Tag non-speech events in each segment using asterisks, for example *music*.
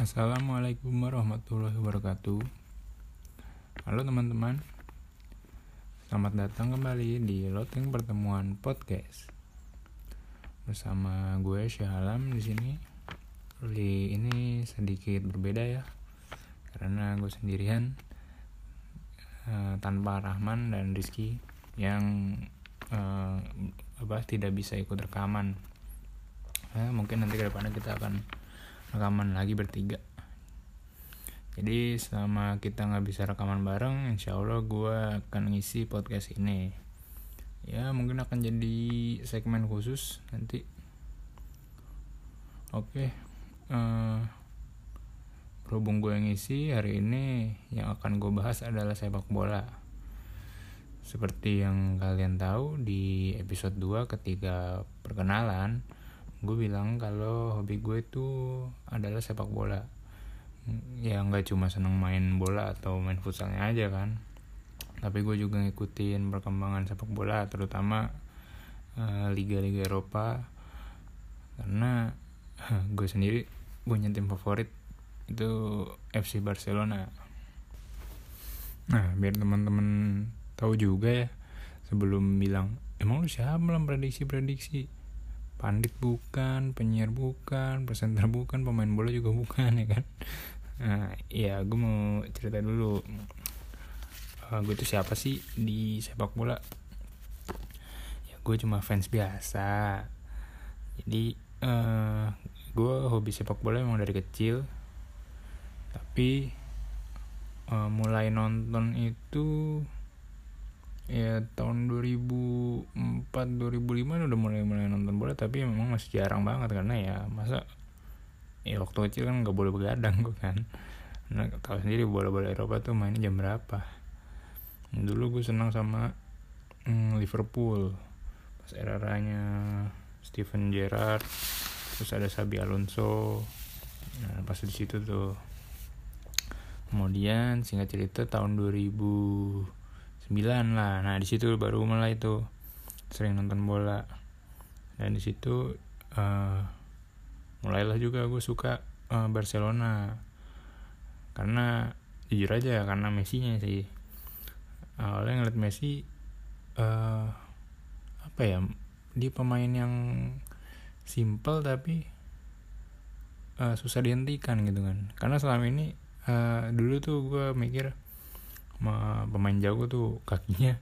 Assalamualaikum warahmatullahi wabarakatuh. Halo teman-teman. Selamat datang kembali di Loteng Pertemuan Podcast. Bersama gue Syahalam di sini. Kali ini sedikit berbeda ya Karena gue sendirian uh, Tanpa Rahman dan Rizky Yang uh, apa tidak bisa ikut rekaman. Uh, Mungkin nanti ke depannya kita akan rekaman lagi bertiga. Jadi selama kita nggak bisa rekaman bareng insya Allah gue akan ngisi podcast ini. Ya mungkin akan jadi segmen khusus nanti. Oke uh, berhubung gue yang ngisi hari ini yang akan gue bahas adalah sepak bola seperti yang kalian tahu di episode 2 ketika perkenalan gue bilang kalau hobi gue itu adalah sepak bola. Ya nggak cuma seneng main bola atau main futsalnya aja kan. Tapi gue juga ngikutin perkembangan sepak bola terutama uh, liga-liga Eropa. Karena *laughs* uh, gue sendiri punya tim favorit itu FC Barcelona. Nah biar teman-teman tahu juga ya sebelum bilang emang lu siapa belum prediksi-prediksi? Pandit bukan penyiar bukan presenter bukan pemain bola juga bukan ya kan? Nah ya gue mau cerita dulu. Uh, gue tuh siapa sih di sepak bola? Ya gue cuma fans biasa. Jadi uh, gue hobi sepak bola emang dari kecil. Tapi uh, mulai nonton itu ya tahun 2004 2005 udah mulai mulai nonton bola tapi memang masih jarang banget karena ya masa ya waktu kecil kan nggak boleh begadang gue *laughs* kan? Nah tahu sendiri bola-bola Eropa tuh mainnya jam berapa? Dulu gue senang sama mm, Liverpool. Pas era-eranya Steven Gerrard terus ada Sabi Alonso. Nah pas di situ tuh. Kemudian singkat cerita tahun 2000 9 lah. Nah di situ baru mulai tuh sering nonton bola. Dan di situ uh, mulailah juga gue suka uh, Barcelona. Karena jujur aja karena Messi-nya sih. Awalnya ngeliat Messi uh, apa ya dia pemain yang simple tapi uh, susah dihentikan gitu kan. Karena selama ini uh, dulu tuh gue mikir pemain jago tuh kakinya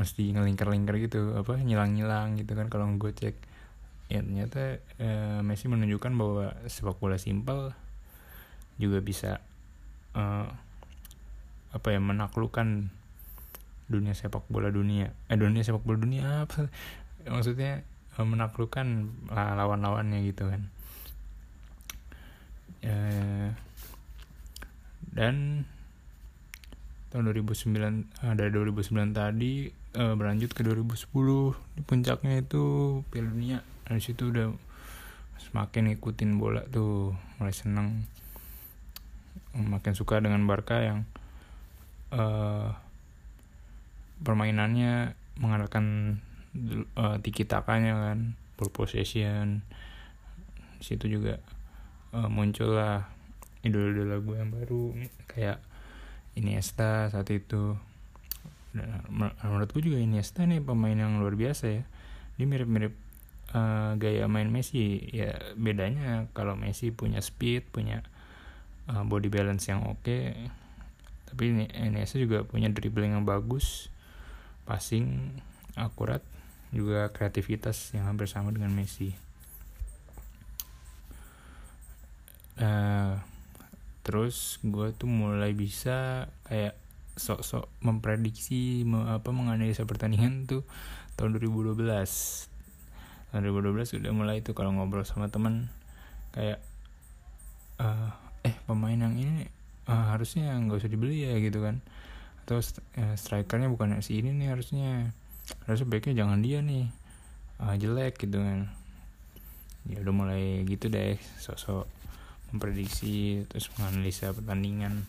mesti ngelingkar-lingkar gitu apa nyilang-nyilang gitu kan kalau gue cek. Ya ternyata eh, Messi menunjukkan bahwa sepak bola simpel juga bisa eh, apa ya menaklukkan dunia sepak bola dunia. Eh dunia sepak bola dunia apa? *laughs* Maksudnya eh, menaklukkan lawan-lawannya gitu kan. Eh, dan tahun 2009 ada 2009 tadi uh, berlanjut ke 2010 di puncaknya itu Piala Dunia. Dari situ udah semakin ngikutin bola tuh mulai seneng. Makin suka dengan Barca yang uh, permainannya mengandalkan uh, tiki takanya kan ball possession situ juga uh, muncullah idola-idola gue yang baru. Kayak Iniesta saat itu. Nah, menurut gue juga Iniesta nih pemain yang luar biasa ya. Dia mirip-mirip uh, gaya main Messi. Ya bedanya kalau Messi punya speed punya uh, body balance yang oke okay. tapi ini Iniesta juga punya dribbling yang bagus passing akurat juga kreativitas yang hampir sama dengan Messi. Uh, terus gue tuh mulai bisa kayak sok-sok memprediksi apa menganalisa pertandingan tuh tahun 2012 tahun 2012 udah mulai tuh kalau ngobrol sama teman kayak uh, eh pemain yang ini uh, harusnya nggak usah dibeli ya gitu kan. Atau uh, strikernya bukan si ini nih harusnya. Harusnya baiknya jangan dia nih uh, jelek gitu kan. Ya udah mulai gitu deh sok-sok memprediksi terus menganalisa pertandingan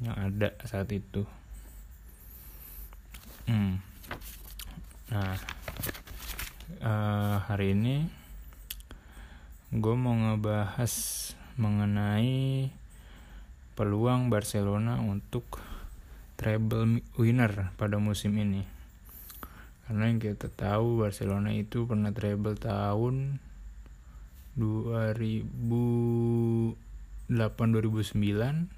yang ada saat itu hmm. nah uh, hari ini gue mau ngebahas mengenai peluang Barcelona untuk treble winner pada musim ini karena yang kita tahu Barcelona itu pernah treble tahun 2008 2009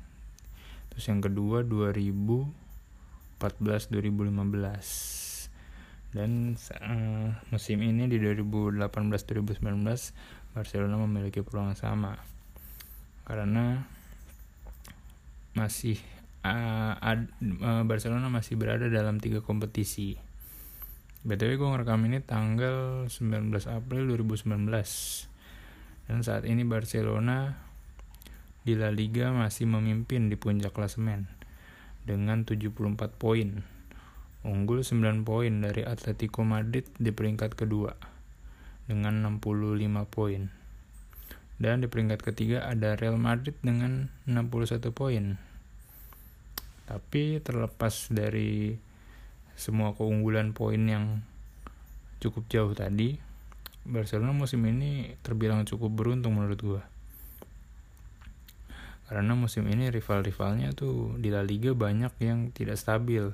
terus yang kedua 2014 2015 dan uh, musim ini di 2018 2019 Barcelona memiliki peluang sama. Karena masih uh, ad, uh, Barcelona masih berada dalam tiga kompetisi. BTW gue ngerekam ini tanggal 19 April 2019 dan saat ini Barcelona di La Liga masih memimpin di puncak klasemen dengan 74 poin. Unggul 9 poin dari Atletico Madrid di peringkat kedua dengan 65 poin. Dan di peringkat ketiga ada Real Madrid dengan 61 poin. Tapi terlepas dari semua keunggulan poin yang cukup jauh tadi, Barcelona musim ini terbilang cukup beruntung menurut gua. Karena musim ini rival-rivalnya tuh di La Liga banyak yang tidak stabil.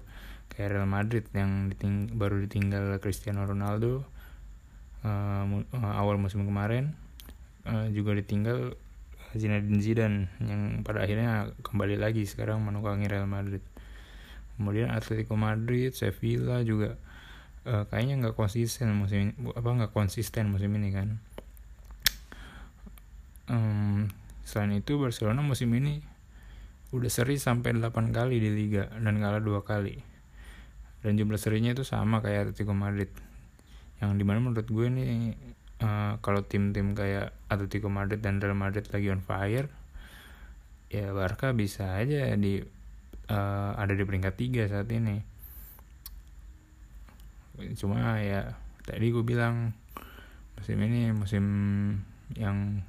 Kayak Real Madrid yang diting baru ditinggal Cristiano Ronaldo uh, awal musim kemarin uh, juga ditinggal Zinedine Zidane yang pada akhirnya kembali lagi sekarang menukangi Real Madrid. Kemudian Atletico Madrid Sevilla juga uh, kayaknya nggak konsisten musim ini apa nggak konsisten musim ini kan um, Selain itu Barcelona musim ini udah seri sampai 8 kali di Liga dan kalah dua kali. Dan jumlah serinya itu sama kayak Atletico Madrid. Yang di mana menurut gue ini uh, kalau tim-tim kayak Atletico Madrid dan Real Madrid lagi on fire, ya Barca bisa aja di uh, ada di peringkat tiga saat ini. Cuma ya tadi gue bilang musim ini musim yang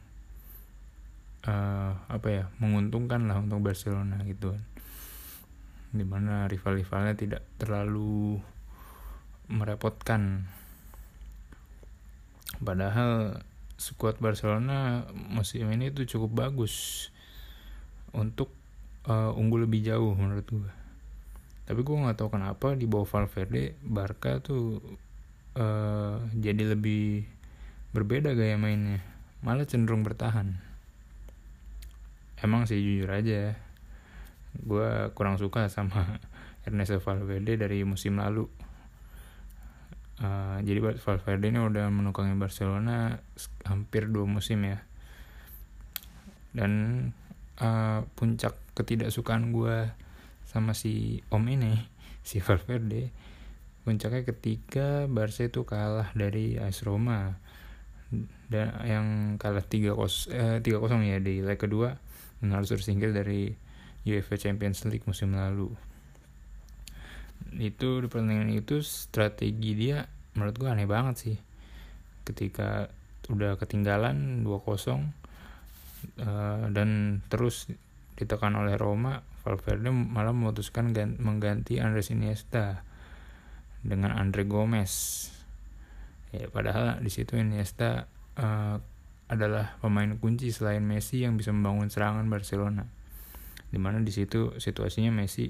uh, apa ya menguntungkan lah untuk Barcelona gitu kan. Di mana rival-rivalnya tidak terlalu merepotkan. Padahal skuad Barcelona musim ini tuh cukup bagus untuk uh, unggul lebih jauh menurut gue tapi gue nggak tahu kenapa di bawah Valverde Barca tuh uh, jadi lebih berbeda gaya mainnya. Malah cenderung bertahan. Emang sih jujur aja. Gue kurang suka sama *laughs* Ernesto Valverde dari musim lalu. Uh, jadi Valverde ini udah menukangi Barcelona hampir dua musim ya. Dan uh, puncak ketidaksukaan gue sama si Om ini *laughs* si Valverde. Puncaknya ketika Barca itu kalah dari AS Roma. Dan yang kalah tiga kos eh, tiga kosong ya di leg kedua dan harus tersingkir dari UEFA Champions League musim lalu. Itu di pertandingan itu strategi dia menurut gue aneh banget sih. Ketika udah ketinggalan 2-0 uh, dan terus ditekan oleh Roma Valverde malah memutuskan mengganti Andres Iniesta dengan Andre Gomez ya padahal di situ Iniesta uh, adalah pemain kunci selain Messi yang bisa membangun serangan Barcelona. Di mana di situ situasinya Messi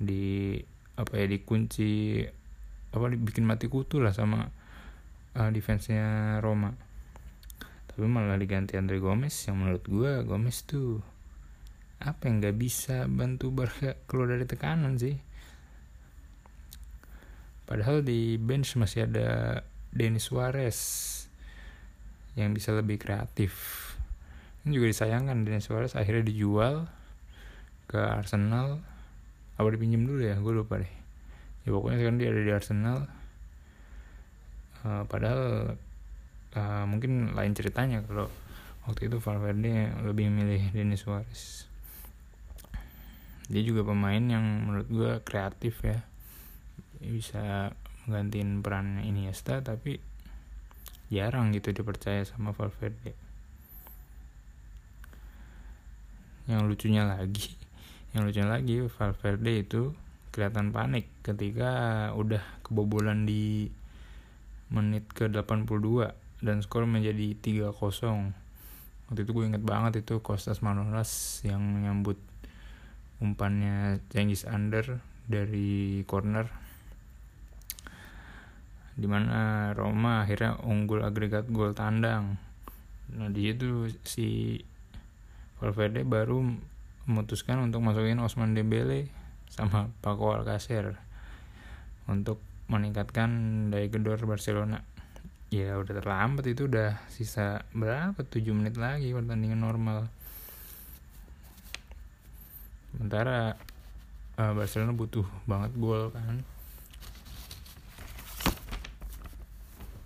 di apa ya dikunci apa dibikin mati kutu lah sama uh, defense-nya Roma. Tapi malah diganti Andre Gomez yang menurut gue Gomez tuh apa yang nggak bisa bantu Barca keluar dari tekanan sih. Padahal di bench masih ada Denis Suarez yang bisa lebih kreatif. Ini juga disayangkan Denis Suarez akhirnya dijual ke Arsenal. Apa dipinjam dulu ya? Gue lupa deh. Ya pokoknya sekarang dia ada di Arsenal. Uh, padahal uh, mungkin lain ceritanya kalau waktu itu Valverde lebih memilih Denis Suarez dia juga pemain yang menurut gue kreatif ya. Bisa menggantiin peran Iniesta tapi jarang gitu dipercaya sama Valverde. Yang lucunya lagi *laughs* yang lucunya lagi Valverde itu kelihatan panik ketika udah kebobolan di menit ke 82 dan skor menjadi 3-0 waktu itu gue inget banget itu Kostas Manolas yang nyambut umpannya Cengiz Under dari corner. Di mana Roma akhirnya unggul agregat gol tandang. Nah di situ si Valverde baru memutuskan untuk masukin Osman Dembele sama Paco Alcacer untuk meningkatkan daya gedor Barcelona. Ya udah terlambat itu udah sisa berapa? 7 menit lagi pertandingan normal sementara uh, Barcelona butuh banget gol kan.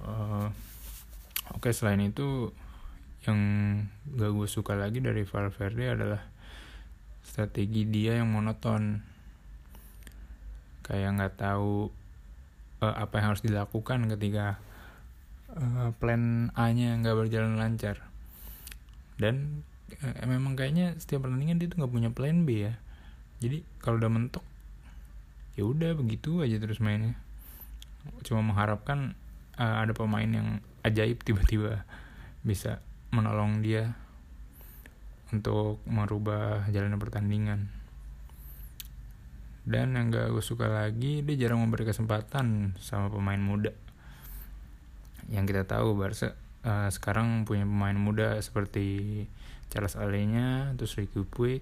Uh, oke okay, selain itu yang gak gue suka lagi dari Valverde adalah strategi dia yang monoton. Kayak nggak tahu uh, apa yang harus dilakukan ketika uh, plan A-nya nggak berjalan lancar. Dan memang kayaknya setiap pertandingan dia tuh nggak punya plan B ya. Jadi kalau udah mentok ya udah begitu aja terus mainnya. Cuma mengharapkan uh, ada pemain yang ajaib tiba-tiba bisa menolong dia untuk merubah jalan pertandingan. Dan yang gak gue suka lagi dia jarang memberi kesempatan sama pemain muda. Yang kita tahu Barca uh, sekarang punya pemain muda seperti Charles Alenya, terus Ricky Puig,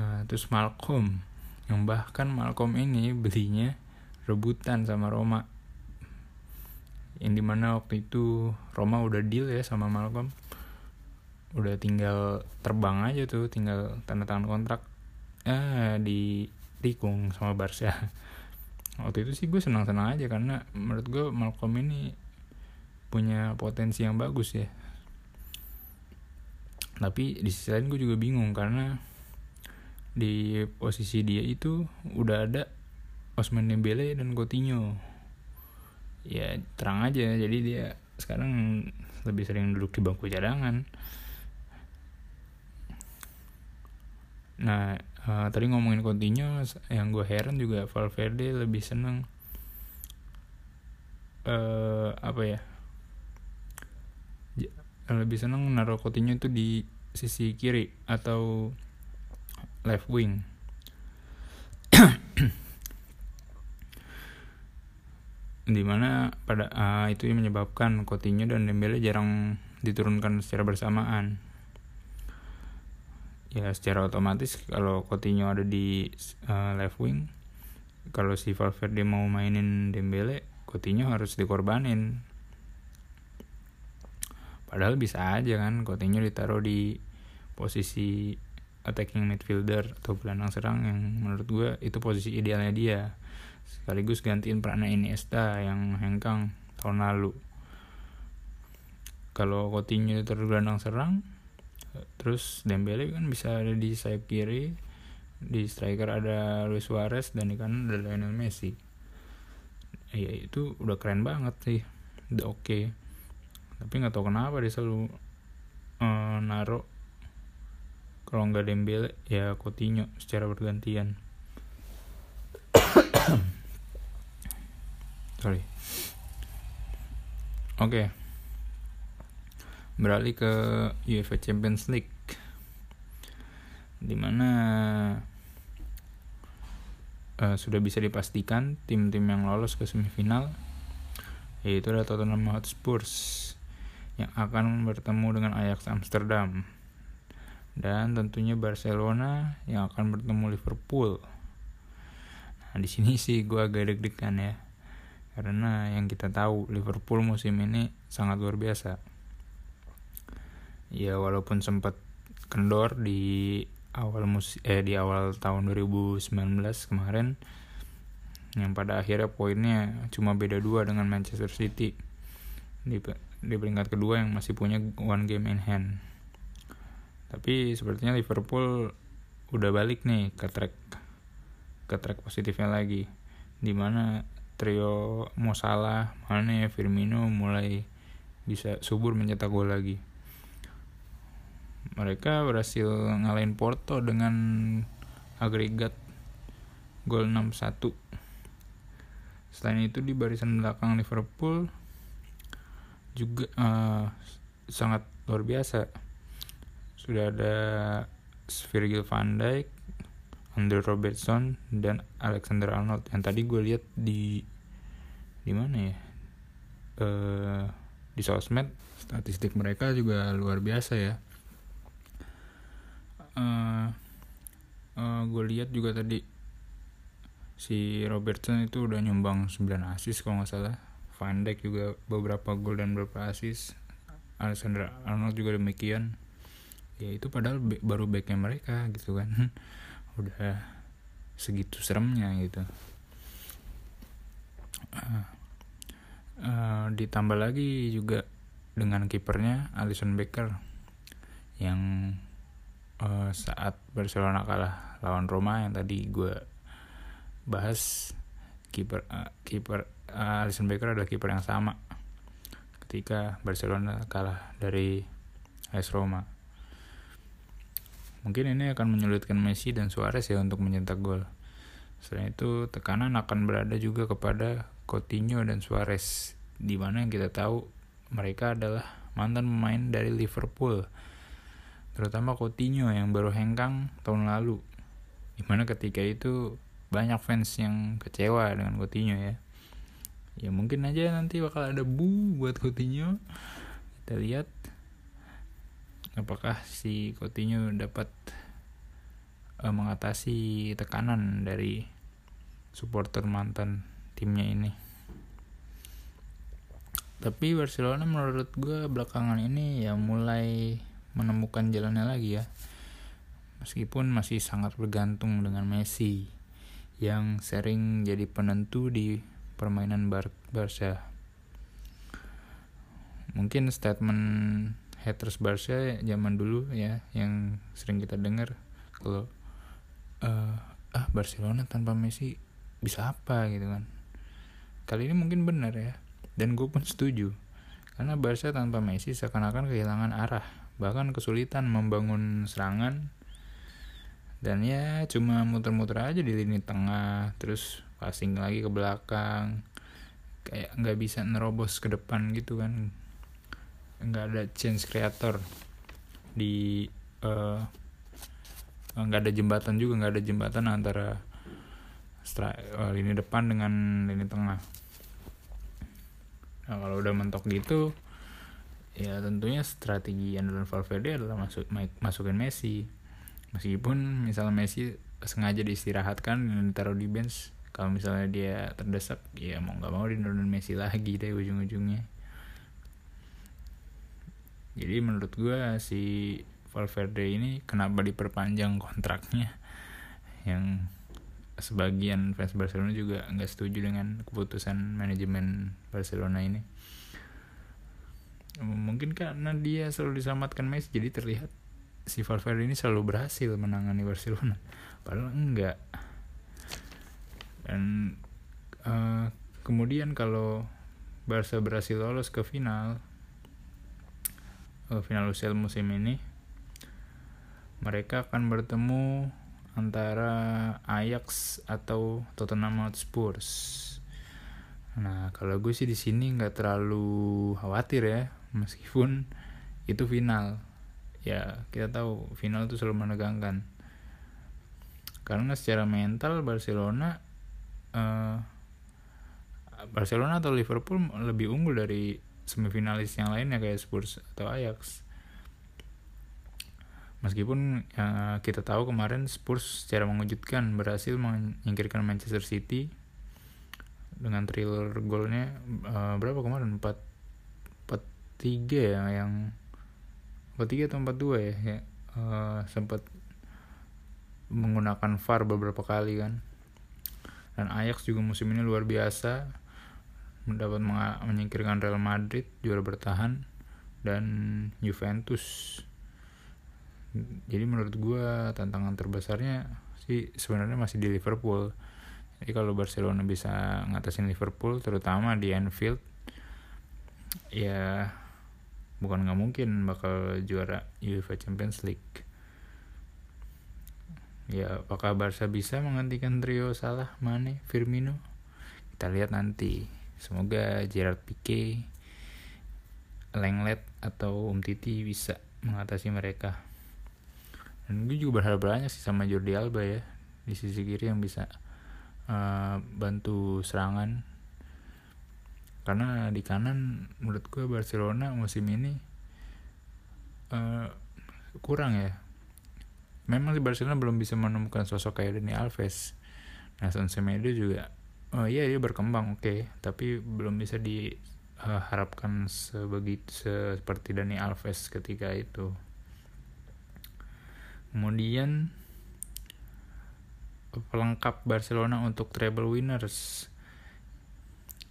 uh, terus Malcolm. Yang bahkan Malcolm ini belinya rebutan sama Roma. Yang di mana waktu itu Roma udah deal ya sama Malcolm. Udah tinggal terbang aja tuh tinggal tanda tangan kontrak. Eh di tikung sama Barca. *laughs* Waktu itu sih gue senang-senang aja karena menurut gue Malcolm ini punya potensi yang bagus ya tapi di sisi lain gue juga bingung karena di posisi dia itu udah ada Osman Dembele dan Coutinho. Ya terang aja. Jadi dia sekarang lebih sering duduk di bangku cadangan. Nah uh, tadi ngomongin Coutinho yang gue heran juga Valverde lebih seneng uh, apa ya lebih seneng naruh Coutinho itu di sisi kiri atau left wing. *clears throat* di mana pada uh, itu yang menyebabkan Coutinho dan Dembele jarang diturunkan secara bersamaan. Ya secara otomatis kalau Coutinho ada di uh, left wing, kalau si Valverde mau mainin Dembele, Coutinho harus dikorbanin padahal bisa aja kan Coutinho ditaruh di posisi attacking midfielder atau gelandang serang yang menurut gue itu posisi idealnya dia. Sekaligus gantiin peran Iniesta yang hengkang tahun lalu. Kalau Coutinho ditaruh gelandang serang terus Dembele kan bisa ada di sayap kiri di striker ada Luis Suarez dan di kanan ada Lionel Messi. Ya itu udah keren banget sih. Udah oke. okay tapi nggak tahu kenapa dia selalu uh, naruh kalau nggak Dembele ya Coutinho secara bergantian. *coughs* Sorry. Oke. Okay. beralih ke UEFA Champions League. Di mana uh, sudah bisa dipastikan tim-tim yang lolos ke semifinal yaitu ada Tottenham Hotspur yang akan bertemu dengan Ajax Amsterdam dan tentunya Barcelona yang akan bertemu Liverpool. Nah, di sini sih gue agak deg-degan ya. Karena yang kita tahu Liverpool musim ini sangat luar biasa. Ya walaupun sempat kendor di awal mus eh di awal tahun 2019 kemarin yang pada akhirnya poinnya cuma beda dua dengan Manchester City di di peringkat kedua yang masih punya one game in hand. Tapi sepertinya Liverpool udah balik nih ke track ke track positifnya lagi. Di mana trio Mo Salah, Mane, Firmino mulai bisa subur mencetak gol lagi. Mereka berhasil ngalahin Porto dengan agregat gol 6-1. Selain itu di barisan belakang Liverpool juga uh, sangat luar biasa. Sudah ada Virgil van Dijk Andre Robertson dan Alexander Arnold. Yang tadi gue lihat di di mana ya? Uh, di sosmed. Statistik mereka juga luar biasa ya. Uh, uh, gue lihat juga tadi si Robertson itu udah nyumbang 9 assist kalau nggak salah Van Dijk juga beberapa gol dan beberapa assist. Alexander Arnold juga demikian. Ya itu padahal be baru backnya mereka gitu kan. *laughs* Udah segitu seremnya gitu. Uh, uh, ditambah lagi juga dengan kipernya Alisson Becker yang uh, saat Barcelona kalah lawan Roma yang tadi gue bahas kiper uh, kiper uh, Alisson Becker adalah kiper yang sama ketika Barcelona kalah dari AS Roma. Mungkin ini akan menyulitkan Messi dan Suarez ya untuk mencetak gol. Selain itu, tekanan akan berada juga kepada Coutinho dan Suarez, di mana yang kita tahu mereka adalah mantan pemain dari Liverpool, terutama Coutinho yang baru hengkang tahun lalu. Di mana ketika itu banyak fans yang kecewa dengan Coutinho ya ya mungkin aja nanti bakal ada bu buat Coutinho. Kita lihat apakah si Coutinho dapat uh, mengatasi tekanan dari supporter mantan timnya ini. Tapi Barcelona menurut gue belakangan ini ya mulai menemukan jalannya lagi ya. Meskipun masih sangat bergantung dengan Messi yang sering jadi penentu di permainan Bar Barca. Mungkin statement haters Barca zaman dulu ya yang sering kita dengar kalau uh, ah Barcelona tanpa Messi bisa apa gitu kan. Kali ini mungkin benar ya dan gue pun setuju karena Barca tanpa Messi seakan-akan kehilangan arah bahkan kesulitan membangun serangan dan ya cuma muter-muter aja di lini tengah terus passing lagi ke belakang. Kayak nggak bisa nerobos ke depan gitu kan. Nggak ada chance creator di uh, nggak ada jembatan juga nggak ada jembatan antara uh, lini depan dengan lini tengah. Nah kalau udah mentok gitu ya tentunya strategi Andalan Valverde adalah masuk masukin Messi. Meskipun misalnya Messi sengaja diistirahatkan dan ditaruh di bench kalau misalnya dia terdesak ya mau nggak mau dinurunin Messi lagi deh ujung-ujungnya. Jadi menurut gue si Valverde ini kenapa diperpanjang kontraknya? Yang sebagian fans Barcelona juga nggak setuju dengan keputusan manajemen Barcelona ini. Mungkin karena dia selalu diselamatkan Messi jadi terlihat si Valverde ini selalu berhasil menangani Barcelona. Padahal enggak dan uh, kemudian kalau Barca berhasil lolos ke final uh, final UCL musim ini mereka akan bertemu antara Ajax atau Tottenham Hotspur. Nah, kalau gue sih di sini nggak terlalu khawatir ya, meskipun itu final. Ya, kita tahu final itu selalu menegangkan. Karena secara mental Barcelona uh, Barcelona atau Liverpool lebih unggul dari semifinalis yang lainnya kayak Spurs atau Ajax. Meskipun uh, kita tahu kemarin Spurs secara mengejutkan berhasil menyingkirkan Manchester City dengan thriller golnya uh, berapa kemarin 4 4 3 ya yang 4 3 atau 4 2 ya, ya uh, sempat menggunakan VAR beberapa kali kan dan Ajax juga musim ini luar biasa. Mendapat menyingkirkan Real Madrid juara bertahan dan Juventus. Jadi menurut gue tantangan terbesarnya sih sebenarnya masih di Liverpool. Jadi kalau Barcelona bisa ngatasin Liverpool terutama di Anfield ya bukan nggak mungkin bakal juara UEFA Champions League ya apakah Barca bisa menghentikan trio Salah, Mane, Firmino? Kita lihat nanti. Semoga Gerard Pique Lenglet atau Um Titi bisa mengatasi mereka dan gue juga berharap banyak sih sama Jordi Alba ya di sisi kiri yang bisa uh, bantu serangan karena di kanan menurut gue Barcelona musim ini uh, kurang ya memang di Barcelona belum bisa menemukan sosok kayak Dani Alves nah Semedo juga oh iya dia berkembang oke okay. tapi belum bisa diharapkan sebegitu seperti Dani Alves ketika itu kemudian pelengkap Barcelona untuk treble winners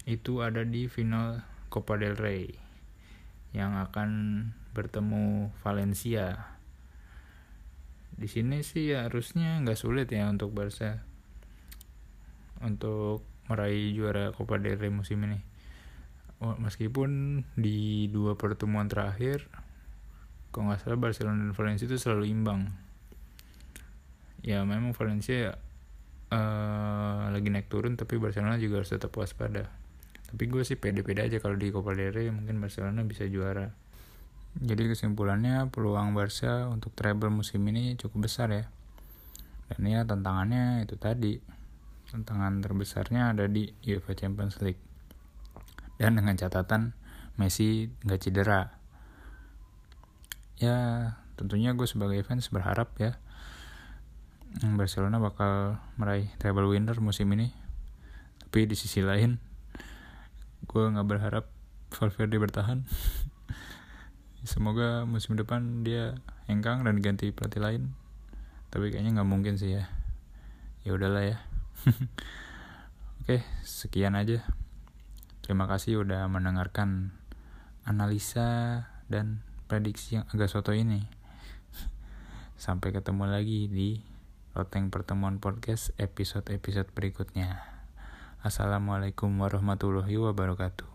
itu ada di final Copa del Rey yang akan bertemu Valencia. Di sini sih harusnya nggak sulit ya untuk Barca untuk meraih juara Copa del Rey musim ini. Meskipun di dua pertemuan terakhir, kalau nggak salah Barcelona dan Valencia itu selalu imbang. Ya memang Valencia uh, lagi naik turun, tapi Barcelona juga harus tetap waspada tapi gue sih pede-pede aja kalau di Copa del Rey mungkin Barcelona bisa juara jadi kesimpulannya peluang Barca untuk treble musim ini cukup besar ya. Dan ya tantangannya itu tadi. Tantangan terbesarnya ada di UEFA Champions League. Dan dengan catatan Messi nggak cedera. Ya tentunya gue sebagai fans berharap ya Barcelona bakal meraih treble winner musim ini. Tapi di sisi lain gue nggak berharap Valverde bertahan *laughs* semoga musim depan dia hengkang dan ganti pelatih lain. Tapi kayaknya nggak mungkin sih ya. Ya udahlah ya. *laughs* Oke sekian aja. Terima kasih udah mendengarkan analisa dan prediksi yang agak soto ini. *laughs* Sampai ketemu lagi di Roteng Pertemuan Podcast episode-episode berikutnya. Assalamualaikum warahmatullahi wabarakatuh.